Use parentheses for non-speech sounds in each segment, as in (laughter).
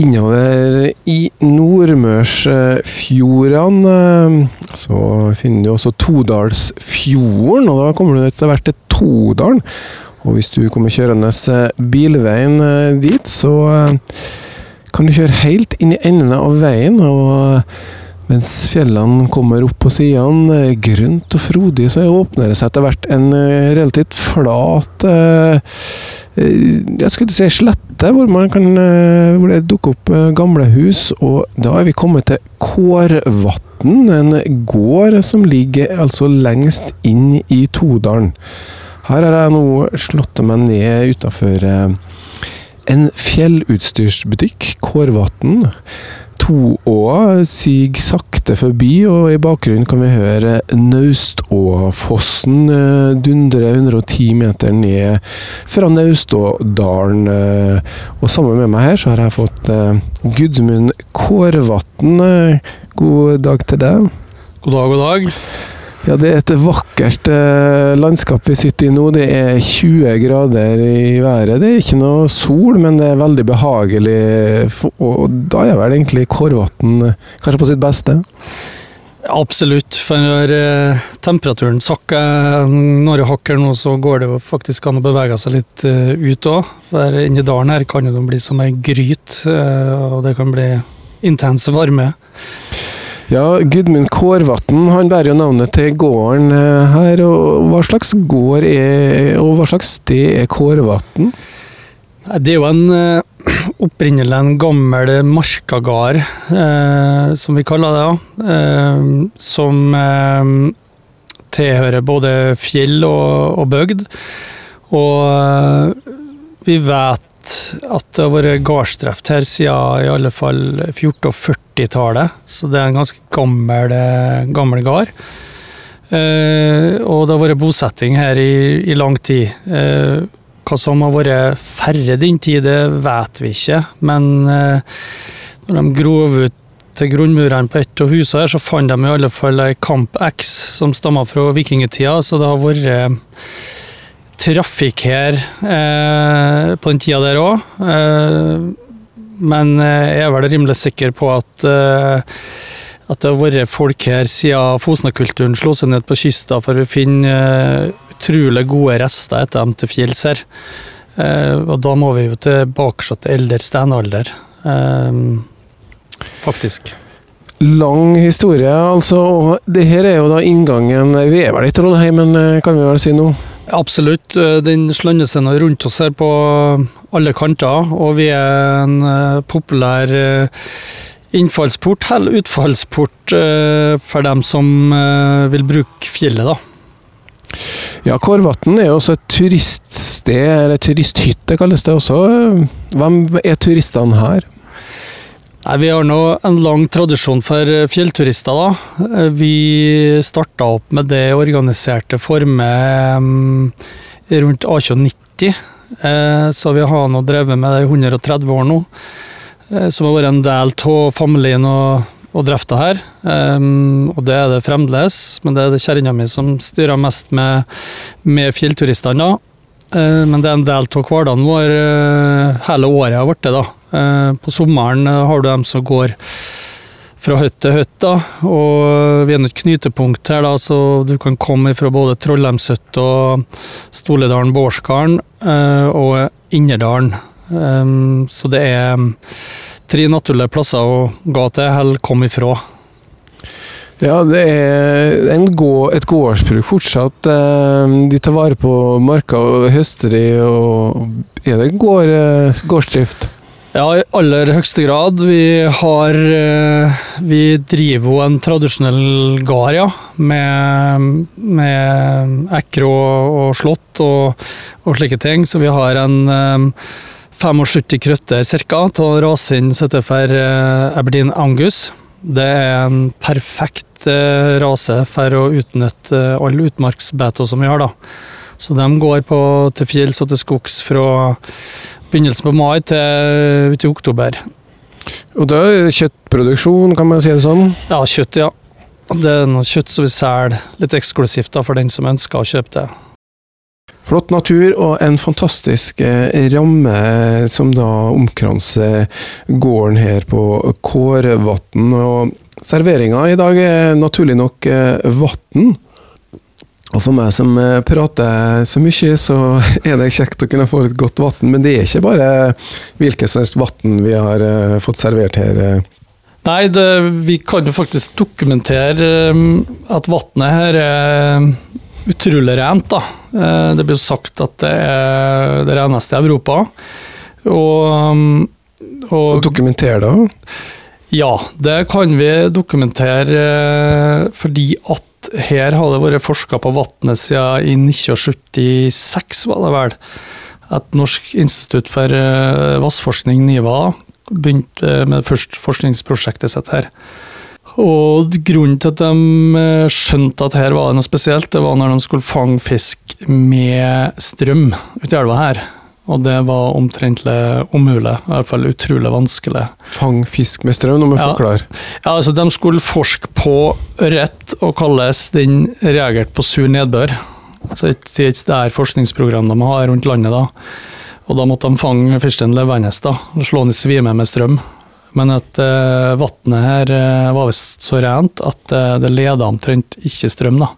Innover i Nordmørsfjordene eh, så finner du også Todalsfjorden, og da kommer du etter hvert til Todalen. Og hvis du kommer kjørende eh, bilveien eh, dit, så kan du kjøre helt inn i enden av veien. og mens fjellene kommer opp på sidene, grønt og frodig, så åpner det seg etter hvert en relativt flat Jeg skulle si slette, hvor, kan, hvor det dukker opp gamle hus. Og da er vi kommet til Kårvatn, en gård som ligger altså lengst inn i Todalen. Her har jeg nå slått meg ned utafor en fjellutstyrsbutikk, Kårvatn. Toåa siger sakte forbi, og i bakgrunnen kan vi høre Nauståfossen dundre 110 meter ned fra Naustådalen. Og sammen med meg her så har jeg fått Gudmund Kårvatn. God dag til deg. God dag, god dag. Ja, det er et vakkert eh, landskap vi sitter i nå. Det er 20 grader i været. Det er ikke noe sol, men det er veldig behagelig. Og da er vel egentlig Korvatn kanskje på sitt beste? Absolutt. For når eh, temperaturen sakker noen hakker nå, så går det faktisk an å bevege seg litt eh, ut òg. For inni dalen her kan det bli som ei gryt, uh, og det kan bli intens varme. Ja, Gudmund Kårvatn han bærer jo navnet til gården her. og Hva slags gård er, og hva slags sted er Kårvatn? Det er jo en opprinnelig en gammel markagard, eh, som vi kaller det. Eh, som eh, tilhører både fjell og, og bygd. Og vi vet at det har vært gårdsdrift her siden i alle fall 14- og 40-tallet. Så det er en ganske gammel, gammel gard. Eh, og det har vært bosetting her i, i lang tid. Eh, hva som har vært færre den tid, det vet vi ikke. Men eh, når de grov ut til grunnmurene på ett av husene her, så fant de i alle fall ei Kamp X som stammer fra vikingtida. Så det har vært trafikk her eh, på den tida der òg. Eh, men jeg er vel rimelig sikker på at, eh, at det har vært folk her siden Fosna-kulturen slo seg ned på kysten, for vi finner utrolig gode rester etter dem til fjells her. og da må vi jo tilbake til eldre steinalder, faktisk lang historie, altså. Og det her er jo da inngangen Vi er vel i Trollheimen, kan vi vel si nå? Absolutt. Den slander seg rundt oss her på alle kanter, og vi er en populær innfallsport eller utfallsport for dem som vil bruke fjellet, da. Ja, Kårvatn er jo også et turiststed, eller turisthytte kalles det også. Hvem er turistene her? Nei, Vi har nå en lang tradisjon for fjellturister. da. Vi starta opp med det organiserte former rundt A290. Så vi har nå drevet med det i 130 år nå. Som har vært en del av familien og, og drifta her. Og det er det fremdeles, men det er det kjerringa mi som styrer mest med, med fjellturistene. Men det er en del av hverdagen vår hele året har blitt det, da. På sommeren har du dem som går fra hytte til hytte, og vi er et knytepunkt her, da, så du kan komme fra både Trollheimshytta og Stoledalen Bårdskaren og Innerdalen. Så det er tre naturlige plasser å gå til eller komme ifra. Ja, det er gå, et gårdsbruk fortsatt. De tar vare på marka og høster de, og er det gård, gårdsdrift? Ja, i aller høyeste grad. Vi har Vi driver jo en tradisjonell gard, ja. Med, med ekker og, og slått og, og, slike ting. Så vi har en 75 krøtter ca. av rasen rase inn for Aberdeen Angus. Det er en perfekt rase for å utnytte alle utmarksbeiter som vi har. da. Så de går på, til fjells og til skogs fra begynnelsen på mai til uti oktober. Og da er det kjøttproduksjon, kan man si det sånn? Ja, kjøtt, ja. Det er noe kjøtt som vi selger litt eksklusivt da, for den som ønsker å kjøpe det. Flott natur og en fantastisk eh, ramme som da omkranser gården her på Kårvatn. Og serveringa i dag er naturlig nok eh, vann. Og for meg som eh, prater så mye, så (laughs) er det kjekt å kunne få litt godt vann. Men det er ikke bare hvilket som helst vann vi har eh, fått servert her. eh. Nei, det, vi kan jo faktisk dokumentere um, at vannet her er utrolig rent. da. Det blir jo sagt at det er det reneste i Europa. Og, um, Og og dokumentere det ja, det kan vi dokumentere fordi at her har det vært forska på vannet siden i 1976, var det vel. Et norsk institutt for eh, vassforskning, NIVA, begynte med det første forskningsprosjektet sitt her. Og grunnen til at de eh, skjønte at her var det noe spesielt, det var når de skulle fange fisk med strøm uti elva her. Og det var omtrentlig umulig, i hvert fall utrolig vanskelig. Fang fisk med strøm, nå må vi Ja. forklare. Ja, altså De skulle forske på rett og hvordan den reagerte på sur nedbør. Altså det er et der forskningsprogram de har rundt landet. da. Og Da måtte de fange fisken levende da, og slå den i svime med strøm. Men at eh, vannet her eh, var visst så rent at eh, det leda omtrent ikke strøm. da.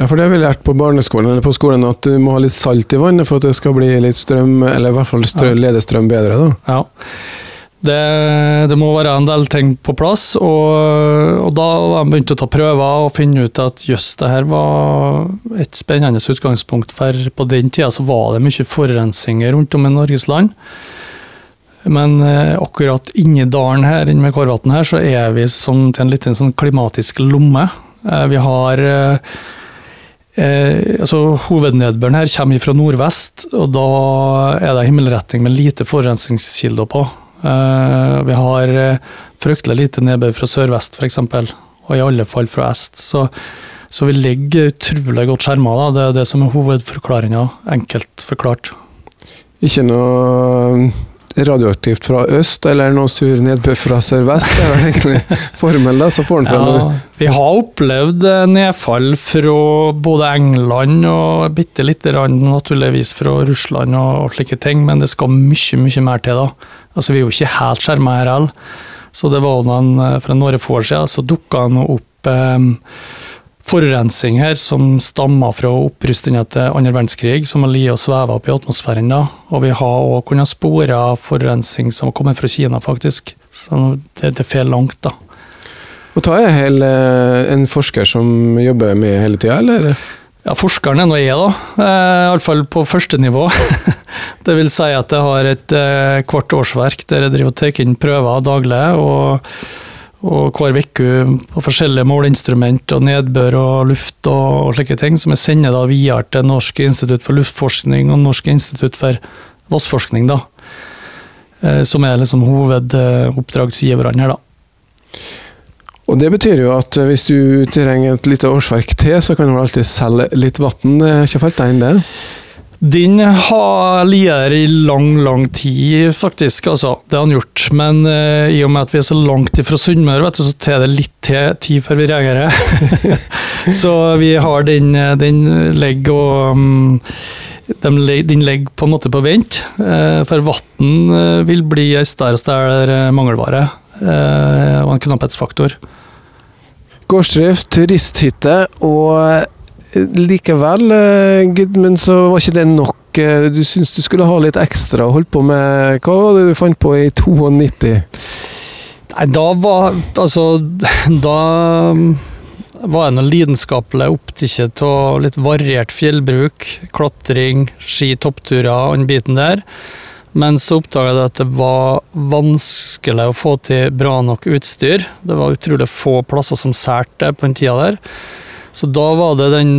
Ja, for det har vi lært på barneskolen eller på skolen, at du må ha litt salt i vannet for at det skal bli litt strøm, eller i hvert fall strø, Ja. lede strøm bedre. da. Ja. Det, det må være en del ting på plass, og, og da begynte jeg å ta prøver og finne ut at jøss, det her var et spennende utgangspunkt, for på den tida så var det mye forurensninger rundt om i Norges land. Men eh, akkurat inni dalen her, inne med Kårvatn her, så er vi som til en liten sånn klimatisk lomme. Eh, vi har eh, Eh, altså Hovednedbøren her kommer fra nordvest, og da er det himmelretning med lite forurensningskilder på. Eh, vi har eh, fryktelig lite nedbør fra sørvest, f.eks., og i alle fall fra est. Så, så vi ligger utrolig godt skjerma. Da. Det er det som er hovedforklaringa, enkelt forklart. Ikke noe radioaktivt fra øst, eller noe sur nedbør fra sørvest. Det er egentlig formelen, da, så får den frem Ja, det. vi har opplevd eh, nedfall fra både England og bitte lite grann naturligvis fra Russland og, og slike ting, men det skal mye, mye mer til da. Altså Vi er jo ikke helt skjerma her heller. Så det var noen, eh, for noen år siden så dukka det opp eh, forurensning her som stammer fra opprustninga til andre verdenskrig, som har ligget og sveva opp i atmosfæren. da. Og vi har òg kunnet spore forurensning som har kommet fra Kina, faktisk. Så det, det fer langt, da. Og ta er hel, eh, en forsker som jobber med hele tida, eller? Ja, forskeren er nå jeg, da. Eh, Iallfall på første nivå. (laughs) det vil si at jeg har et eh, kvart årsverk der jeg driver og tar inn prøver daglig. og og hver uke på forskjellige måleinstrument og nedbør og luft og, slike ting, som jeg sender da videre til Norsk institutt for luftforskning og Norsk institutt for vassforskning, da. Eh, Som er liksom hovedoppdragsgiverne her, da. Og det betyr jo at hvis du trenger et lite årsverk til, så kan du alltid selge litt vann. Ikke falt deg inn, det? Den har ligget i lang, lang tid, faktisk. Altså, det har han gjort. Men uh, i og med at vi er så langt ifra Sunnmøre, så tar det litt til tid før vi reagerer. (laughs) så vi har den, eh, den ligger og um, den leg- ligger på en måte på vent. eh, for vann vil bli ei større og større mangelvare. og en knapphetsfaktor. Gårdsdrift, turisthytte, og likevel, eh, Gudmund, så var ikke det nok. Eh, Du syns du skulle ha litt ekstra og holdt på med Hva var det du fant på i 92? Nei, da var Altså, (laughs) da um, var jeg noe lidenskapelig opptatt av litt variert fjellbruk. Klatring, ski, toppturer og den biten der. Men så oppdaga jeg at det var vanskelig å få til bra nok utstyr. Det var utrolig få plasser som særte på den tida der. Så da var det den,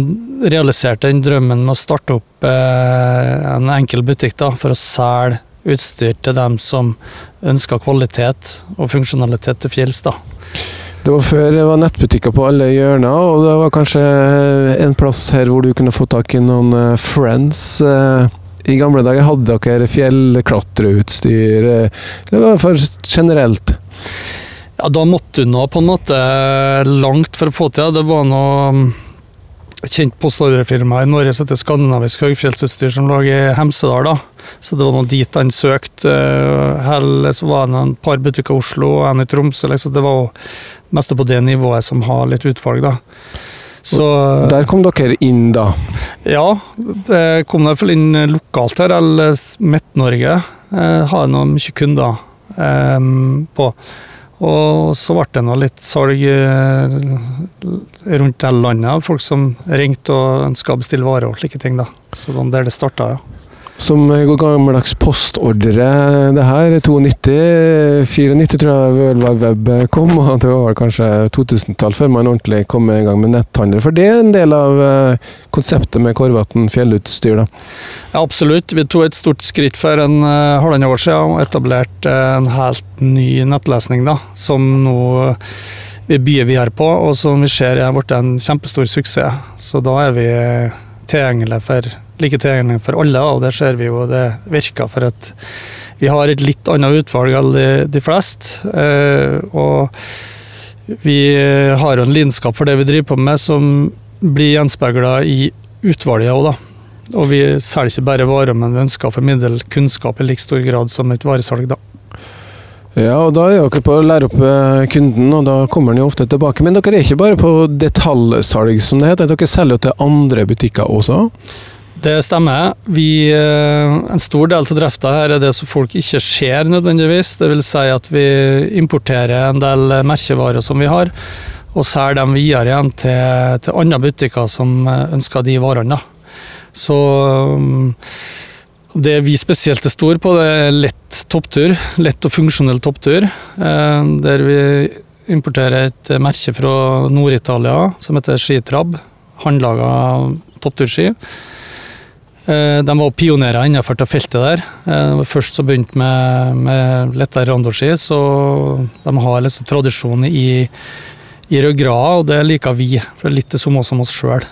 realiserte den drømmen med å starte opp eh, en enkel butikk da, for å selge utstyr til dem som ønska kvalitet og funksjonalitet til fjells. da. Det var før det var nettbutikker på alle hjørner, og det var kanskje en plass her hvor du kunne få tak i noen eh, friends. eh. I gamle dager hadde dere fjellklatreutstyr, eh, eller i hvert for generelt? Ja, Da måtte du nå på en måte langt for å få til det. Det var noe et kjent postordrefirma i Norge som heter Skandinavisk Høgfjellsutstyr, som lå i Hemsedal. da. Så det var noe dit han søkte. Uh, så var det en par butikker i Oslo og en i Tromsø. Liksom. Det var jo mest på det nivået som har litt utvalg, da. Så, Der kom dere inn, da? Ja, jeg kom i hvert fall inn lokalt her. Eller Midt-Norge. Har Jeg noen mye kunder um, på. Og så ble det nå litt salg eh, rundt hele landet. Folk som ringte og ønska å bestille varer og slike ting. da. Så det var der det starta, ja. Som gammeldags postordre, det her. 92, 94 tror jeg World Wide Web kom, og det var kanskje 2000-tall før man ordentlig kom i gang med netthandel. For det er en del av eh, konseptet med Korvatn fjellutstyr, da? Ja, absolutt. Vi tok et stort skritt for en uh, halvannet år siden og etablerte en helt ny nettlesning, da, som nå vi byer videre på, og som vi ser er blitt en kjempestor suksess. Så da er vi tilgjengelige for like tilgjengelig for alle, og det ser vi jo det virker. For at vi har et litt annet utvalg enn de, de fleste. Eh, og vi har jo en lidenskap for det vi driver på med, som blir gjenspeila i utvalget òg, da. Og vi selger ikke bare varer, men vi ønsker å formidle kunnskap i like stor grad som et varesalg, da. Ja, og da er dere på å lære opp eh, kunden, og da kommer han jo ofte tilbake. Men dere er ikke bare på detaljsalg, som det heter. Dere selger jo til andre butikker også? Det stemmer. Vi, eh, en stor del av drifta her er det som folk ikke ser nødvendigvis. Det vil si at vi importerer en del merkevarer som vi har, og selger dem videre igjen til, til andre butikker som eh, ønsker de varene. Så mm, det vi spesielt er store på, det er lett topptur. Lett og funksjonell topptur. Eh, der vi importerer et merke fra Nord-Italia som heter Skitrab. Håndlaga toppturski. Eh, de var pionerer innenfor det feltet der. Eh, først så begynte med, med lettere randoski, så de har liksom tradisjon i, i ryggrada, og det liker vi. For det er litt det samme som oss sjøl.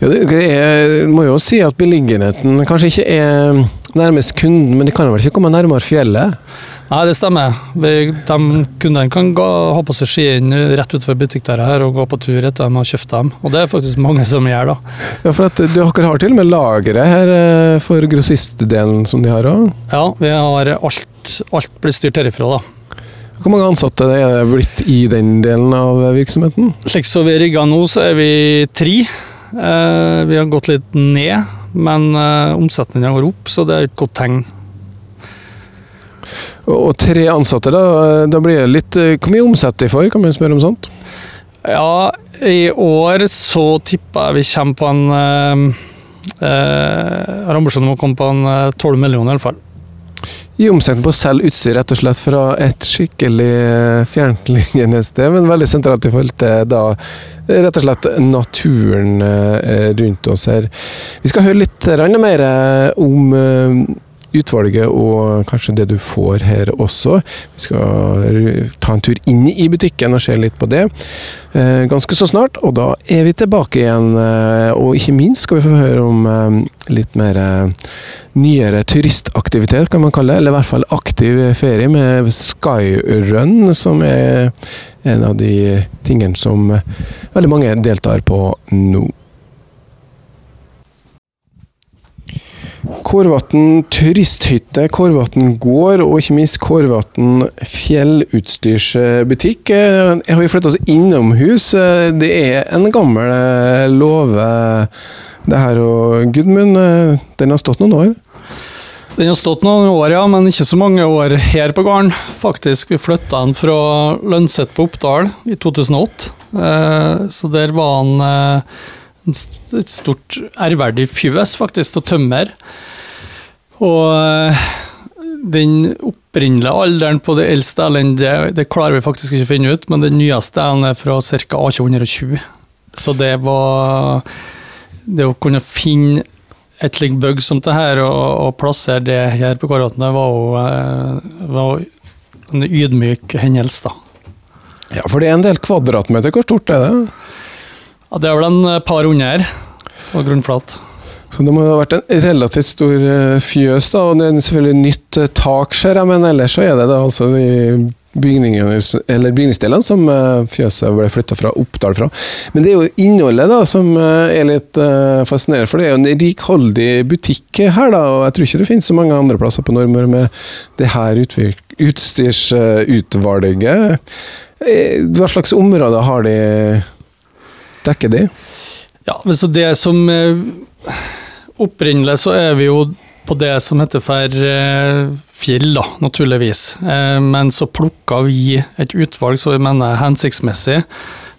Ja, jeg må jo si at beliggenheten kanskje ikke er nærmest kunden, men de kan vel ikke komme nærmere fjellet? Nei, det stemmer. Vi, de Kundene kan gå, ha på seg skiene rett utenfor butikken her og gå på tur etter de har kjøpt dem. Og det er faktisk mange som gjør, da. Ja, for at Dere har til og med lagre her eh, for grossistdelen som de har òg? Ja, vi har alt, alt blir styrt herifra, da. Hvor mange ansatte er det blitt i den delen av virksomheten? Slik som vi rigger nå, så er vi tre. Eh, vi har gått litt ned, men eh, omsetningen går opp, så det er et godt tegn. Og tre ansatte, da, da blir det litt eh, Hvor mye omsetter de for, kan vi spørre om sånt? Ja, i år så tipper jeg vi kommer på en eh, eh Har ambisjoner om å komme på en 12 eh, millioner, i hvert fall. I omsetning på å selge utstyr rett og slett fra et skikkelig fjerntliggende sted, men veldig sentralt i forhold til da rett og slett naturen rundt oss her. Vi skal høre litt mer om utvalget og kanskje det du får her også. Vi skal ta en tur inn i butikken og se litt på det eh, ganske så snart. Og da er vi tilbake igjen. Eh, og ikke minst skal vi få høre om eh, litt mer nyere turistaktivitet, kan man kalle det. Eller i hvert fall aktiv ferie med Skyrun, som er en av de tingene som veldig mange deltar på nå. Kårvatn turisthytte, Kårvatn gård og ikke minst Kårvatn fjellutstyrsbutikk. Jeg har vi flytta oss innomhus. Det er en gammel låve, det her. Og Gudmund, den har stått noen år? Den har stått noen år, ja, men ikke så mange år her på gården. Faktisk, Vi flytta den fra Lønset på Oppdal i 2008. Eh, så der var han eh, et stort ærverdig fjøs, faktisk, til tømmer. Og eh, den opprinnelige alderen på det eldste elendet, det, klarer vi faktisk ikke å finne ut, men den nyeste er fra ca. A220. Så det var Det å kunne finne et slikt bug som det her, og, og plassere det her på Kårvatn, var jo eh, var en ydmyk hendelse, da. Ja, for det er en del kvadratmeter. Hvor stort er det? Ja, Det er vel en par par her, på grunnflat. Så det må ha vært en relativt stor eh, fjøs, da, og det er selvfølgelig nytt eh, tak, ser jeg, men ellers så er det da altså de bygningene, eller bygningsdelene som eh, fjøset ble flytta fra Oppdal fra. Men det er jo innholdet da, som eh, er litt fascinerende, for det er jo en rikholdig butikk her. da, og Jeg tror ikke det finnes så mange andre plasser på Nordmøre med det her utstyrsutvalget. Hva slags områder har de dekker de? Ja, så det som Opprinnelig så er vi jo på det som heter for eh, fjell, da, naturligvis. Eh, men så plukka vi et utvalg som vi mener er hensiktsmessig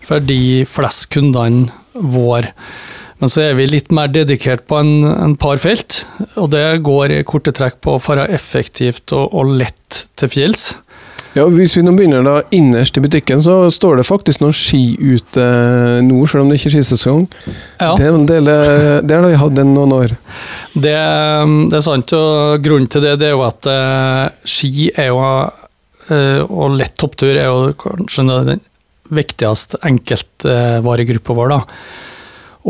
for de flest kundene våre. Men så er vi litt mer dedikert på en, en par felt, og det går i korte trekk på å være effektivt og, og lett til fjells. Ja, Hvis vi nå begynner da innerst i butikken, så står det faktisk noen ski ute nå, selv om det ikke er skisesong. Ja. Det, det, det har vi hatt noen år. Det, det, er sant, og grunnen til det, det er jo at uh, ski er jo, uh, og lett topptur er jo kanskje den viktigste enkeltvaregruppa vår. da.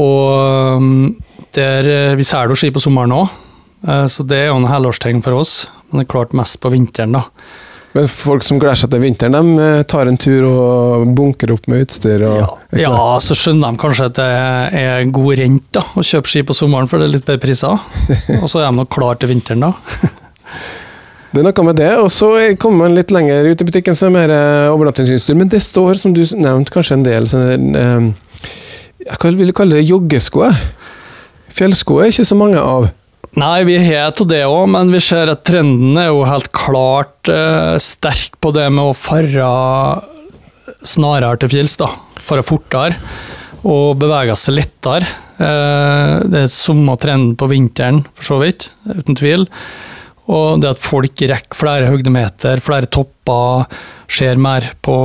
Og um, der, vi ser jo ski på sommeren òg, så det er jo en helårstegn for oss. Men det er klart mest på vinteren, da. Men folk som gleder seg til vinteren, de eh, tar en tur og bunker opp med utstyr? ja. ja, så skjønner de kanskje at det er god rent da, å kjøpe ski på sommeren, for det er litt bedre priser. (laughs) og så er de nok klar til vinteren, da. det er noe med det. Og så kommer man litt lenger ut i butikken, så er det mer eh, overnattingsutstyr. Men det står, som du nevnte, kanskje en del sånne eh, Jeg vil kalle det joggesko. Fjellsko er ikke så mange av. Nei, vi har til det òg, men vi ser at trenden er jo helt klart eh, sterk på det med å fare snarere til fjells, da. Fare fortere og bevege seg lettere. Eh, det er samme trenden på vinteren, for så vidt, uten tvil. Og det at folk rekker flere høydemeter, flere topper, ser mer på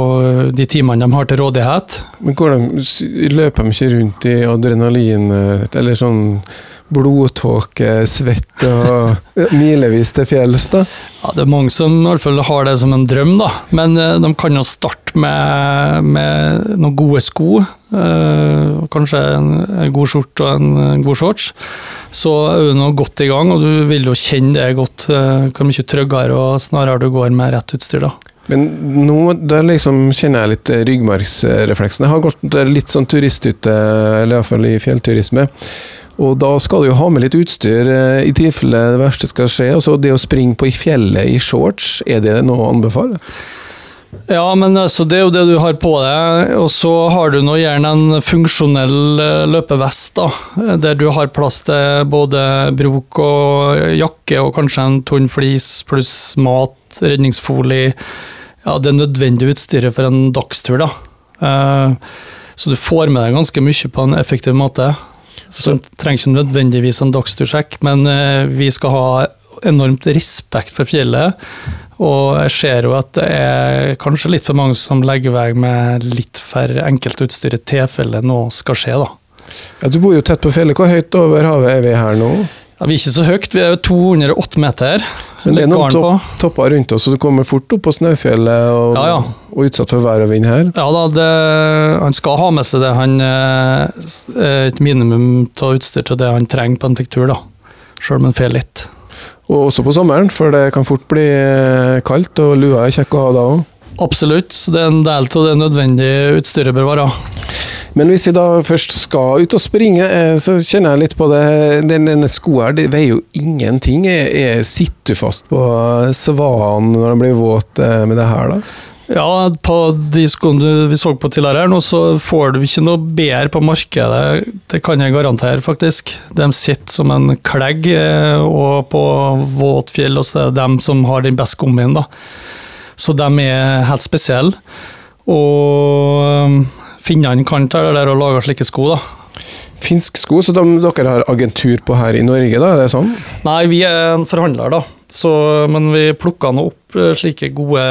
de timene de har til rådighet. Men går de, Løper de ikke rundt i adrenalin, eh, eller sånn blodtåke, svette og (laughs) milevis til fjells, da? Ja, det er mange som i hvert fall har det som en drøm, da. Men uh, de kan jo starte med, med noen gode sko. Uh, kanskje en, god skjorte og en, god shorts. Så er du nå godt i gang, og du vil jo kjenne det godt. Uh, hvor mye tryggere og snarere du går med rett utstyr, da. Men nå liksom kjenner jeg litt ryggmargsrefleksen. Jeg har gått litt sånn turisthytte, eller iallfall i fjellturisme. Og da skal du jo ha med litt utstyr eh, i tilfelle det verste skal skje. Og så det å springe på i fjellet i shorts, er det noe å anbefale? Ja, men altså, det er jo det du har på deg. Og så har du nå gjerne en funksjonell eh, løpevest, da. Der du har plass til både brok og jakke og kanskje en tonn flis pluss mat, redningsfolie. Ja, det nødvendige utstyret for en dagstur, da. Eh, så du får med deg ganske mye på en effektiv måte. Så trenger ikke nødvendigvis en dagstursjekk, men eh, vi skal ha enormt respekt for fjellet. Og jeg ser jo at det er kanskje litt for mange som legger vei med litt for enkelt utstyr i tilfelle noe skal skje, da. Ja, du bor jo tett på fjellet. Hvor høyt over havet er vi her nå? Ja, vi er ikke så høyt, vi er 208 meter. Men det er noen topp, topper rundt oss, så du kommer fort opp på Snøfjellet og, ja, ja. og utsatt for vær og vind her? Ja da, det, han skal ha med seg det han eh, et minimum av utstyr til det han trenger på en tektur, da. Sjøl om han får litt. Og også på sommeren, for det kan fort bli eh, kaldt, og lua er kjekk å ha da òg? Absolutt, så det er en del av det nødvendige utstyret bør være. Men hvis vi da først skal ut og springe, eh, så kjenner jeg litt på det. Denne skoen her veier jo ingenting. Jeg, jeg sitter du fast på svanen når den blir våt eh, med det her, da? Ja, på de skoene vi så på tidligere, her nå, så får du ikke noe bedre på markedet. Det kan jeg garantere, faktisk. De sitter som en klegg, eh, og på våt fjell, og så er det dem som har den beste gummien, da. Så de er helt spesielle. Og finnene kan ta det der og lage slike sko. da. Finsk sko, så de, dere har agentur på her i Norge, da? er det sånn? Nei, vi er en forhandler, da. Så, men vi plukka nå opp eh, slike gode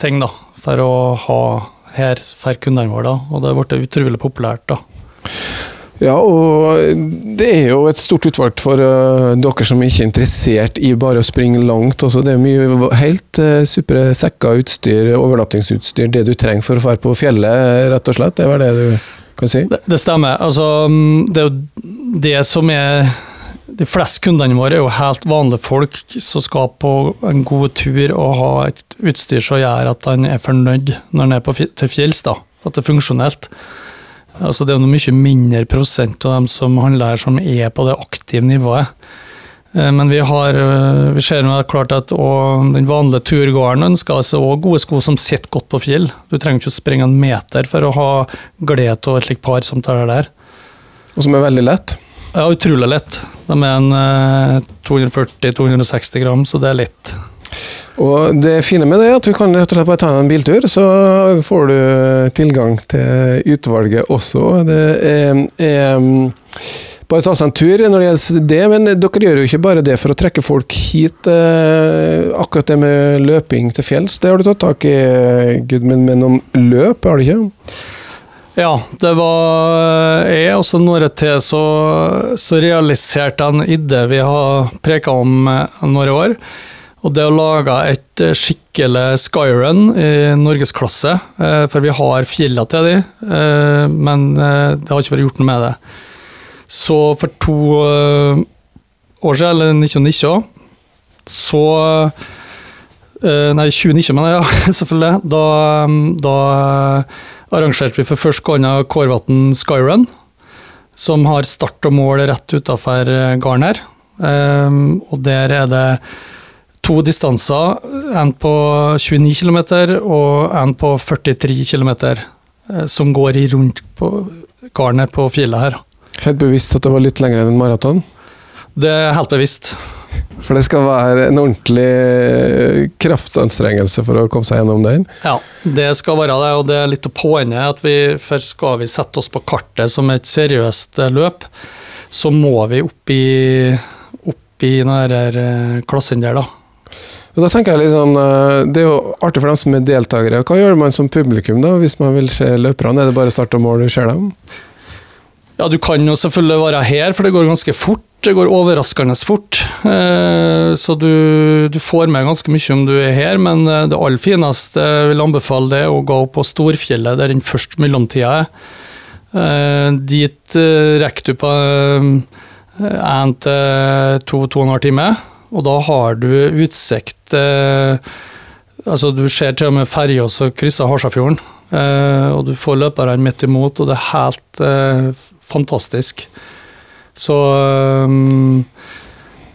ting da, for å ha her for kundene våre. da, Og det blitt utrolig populært. da. Ja, og det er jo et stort utvalg for uh, dere som ikke er interessert i bare å springe langt. Også. Det er mye helt uh, supre sekker, utstyr, overnattingsutstyr, det du trenger for å være på fjellet, rett og slett. Det var det du kan si? Det, det stemmer. Altså, mm, det er jo det som er de fleste kundene våre er jo helt vanlige folk som skal på en god tur og ha et utstyr som gjør at han er fornøyd når han er på, til fjells. da, At det er funksjonelt. Altså Det er noe mye mindre prosent av dem som handler her som er på det aktive nivået. Eh, men vi, har, eh, vi ser klart at den vanlige turgåeren ønsker seg også gode sko som sitter godt på fjell. Du trenger ikke å springe en meter for å ha glede av et slikt par samtaler der. Og som er veldig lett? Ja, utrolig lett. De er en 240-260 eh, gram, så det er lett. Og det fine med det er at du kan rett og slett bare ta en biltur, så får du tilgang til utvalget også. Det er, er bare ta seg en tur når det gjelder det, men dere gjør jo ikke bare det for å trekke folk hit. Eh, akkurat det med løping til fjells, det har du tatt tak i, Gudmund, med noen løp, har du ikke? Ja, det var jeg og så noen til så, så realiserte en idé vi har preka om eh, noen år. Og det å lage et skikkelig skyrun i norgesklasse, eh, for vi har fjellene til de, men det har ikke vært gjort noe med det. Så for to år siden, eller 1990, så Nei, 2019, mener jeg, ja, (laughs) selvfølgelig. Da, da arrangerte vi for første gang Kårvatn Skyrun, som har start og mål rett utafor gården her. Um, og der er det to distanser, en på 29 km og en på 43 km, som går rundt på gården her på fjellet her. Helt bevisst at det var litt lengre enn en maraton? Det er helt bevisst. For det skal være en ordentlig eh, kraftanstrengelse for å komme seg gjennom den? Ja, det skal være det, og det er litt av poenget. at vi, Først skal vi sette oss på kartet som et seriøst eh, løp, så må vi opp i, opp i denne eh, klassen der, da. Og da tenker jeg litt sånn, Det er jo artig for dem som er deltakere. Hva gjør man som publikum da, hvis man vil se løperne? Er det bare start og mål du ser dem? Ja, du kan jo selvfølgelig være her, for det går ganske fort. Det går overraskende fort. Eh, så du, du, får med ganske mye om du er her, men eh, det aller fineste jeg vil anbefale det å gå opp på Storfjellet, der den første mellomtida er. Eh, dit rekker du på én til to, to og en halv time, og da har du utsikt Altså, du ser til og med ferja som krysser Harsafjorden. Og du får løperne midt imot, og det er helt fantastisk. Så, um,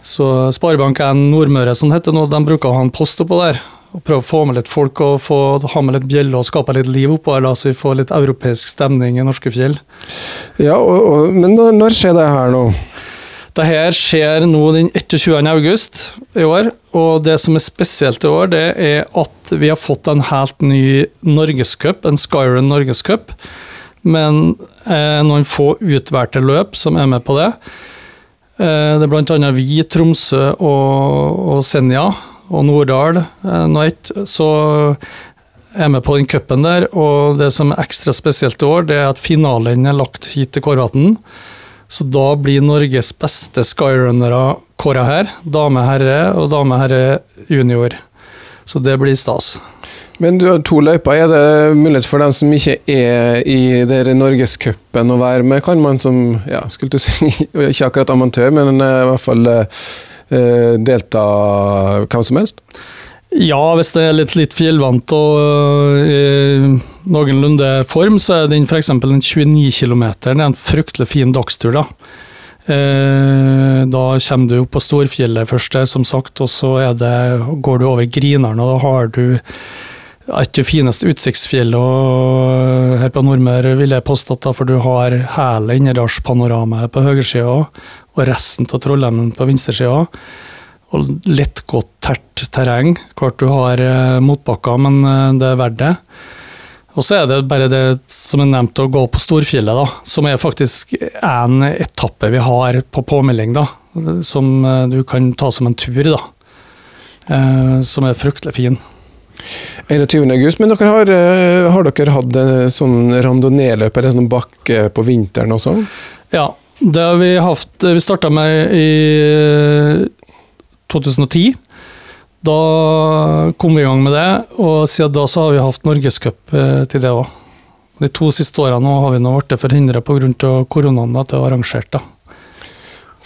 så Sparebank1 Nordmøre, som heter nå, de bruker å ha en post oppå der. og Prøve å få med litt folk og få, ha med litt bjeller og skape litt liv oppå her, så vi får litt europeisk stemning i norske fjell. Ja, og, og, Men når skjer det her nå? Det her skjer nå den 21. august i år, og det som er spesielt i år, det er at vi har fått en helt ny norgescup, en Skyron norgescup, men eh, noen få utvalgte løp som er med på det. Eh, det er bl.a. vi, Tromsø og, og Senja og Norddal eh, Night, så er med på den cupen der. Og det som er ekstra spesielt i år, det er at finalen er lagt hit til Korvatn. Så da blir Norges beste skyrunnere kåra her. Dame herre og dame herre junior. Så det blir stas. Men du har to løyper. Er det mulighet for dem som ikke er i Norgescupen å være med? Kan man som ja, skulle du si, (laughs) ikke akkurat amatør, men i hvert fall uh, delta hvem som helst? Ja, hvis det er litt, litt fjellvant og i noenlunde form, så er den f.eks. den 29 km en fryktelig fin dagstur. Da eh, Da kommer du opp på Storfjellet først, som sagt, og så det, går du over grinerne, og da har du det fineste utsiktsfjellet her på Nordmøre, vil jeg påstå, for du har hele innendørspanoramaet på høyresida og resten av Trollheimen på venstresida og lettgått, tært terreng. Klart du har eh, motbakker, men eh, det er verdt det. Og så er det bare det som er nevnt, å gå på Storfjellet, da, som er faktisk en etappe vi har på påmelding. da, Som eh, du kan ta som en tur, da. som er fryktelig fin. 21. august, men dere har, har dere hatt sånn randonéløp eller sånn bakke på vinteren også? Ja, det har vi hatt. Vi starta med i 2010. Da kom vi i gang med det, og siden da så har vi hatt norgescup eh, til det òg. De to siste årene har vi nå blitt forhindra pga. koronaen at det er arrangert. da.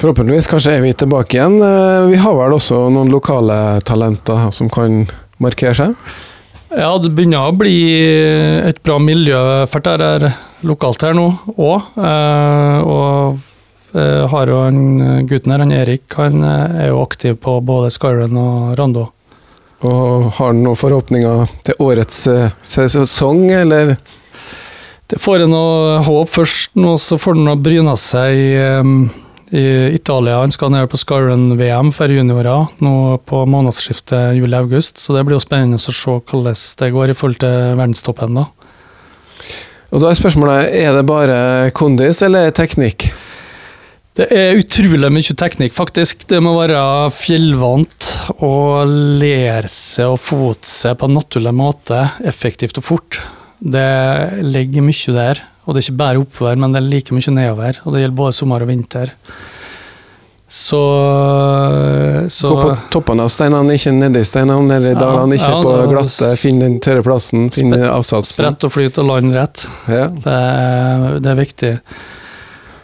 Forhåpentligvis kanskje er vi tilbake igjen. Eh, vi har vel også noen lokale talenter som kan markere seg? Ja, det begynner å bli et bra miljø for det her lokalt her nå òg. Og har jo en gutten her, han Erik, han er jo aktiv på både Skyrun og Rando. Og har han noen forhåpninger til årets sesong, eller? Det får en håp først nå, så får han bryna seg i Italia. Han skal ned på Skyrun-VM for juniorer nå på månedsskiftet juli-august. Så det blir jo spennende å se hvordan det går i forhold til verdenstoppen. da. Og da er spørsmålet, er det bare kondis eller teknikk? Det er utrolig mye teknikk, faktisk. Det må være fjellvant og lære seg å fote seg på en naturlig måte, effektivt og fort. Det ligger mye der. Og det er ikke bare oppover, men det er like mye nedover. Og det gjelder både sommer og vinter. Så, så Gå på toppene av steinene, ikke nedi steinene, eller ja, dalene, ikke ja, på glatte. Finn den tørre plassen, finn avsatsen. Sprett og flyt og land rett. Ja. Det, det, er viktig.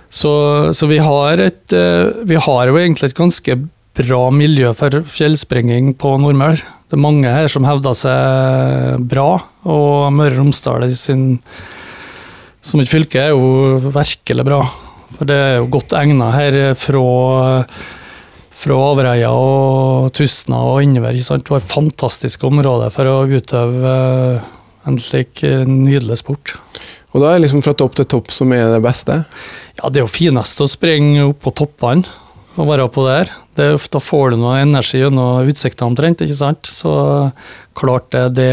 Så, så, vi har et eh, Vi har jo egentlig et ganske bra miljø for fjellsprenging på Nordmøre. Det er mange her som hevder seg bra, og Møre og Romsdal sin som et fylke er jo virkelig bra. For det er jo godt egnet her fra, fra Avereia og Tustna og innover. Det var fantastiske områder for å utøve en slik nydelig sport. Og da er det liksom fra topp til topp som er det beste? Ja, det er jo finest å springe opp på toppene og være på der. Det, da får du noe energi gjennom utsikta omtrent, ikke sant. Så klart det, det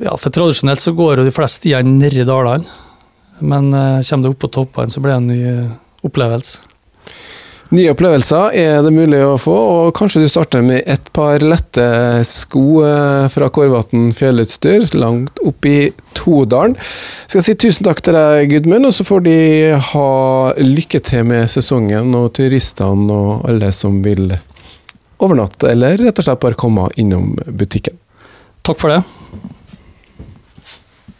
ja, for tradisjonelt så går jo de fleste stiene nedi dalene. Men uh, kommer du opp på toppene, så blir det en ny uh, opplevelse. Nye opplevelser er det mulig å få, og kanskje du starter med et par lette sko uh, fra Korvatn fjellutstyr, langt opp i Todalen. Jeg skal si tusen takk til deg, Gudmund, og så får de ha lykke til med sesongen og turistene og alle som vil overnatte, eller rett og slett bare komme innom butikken. Takk for det.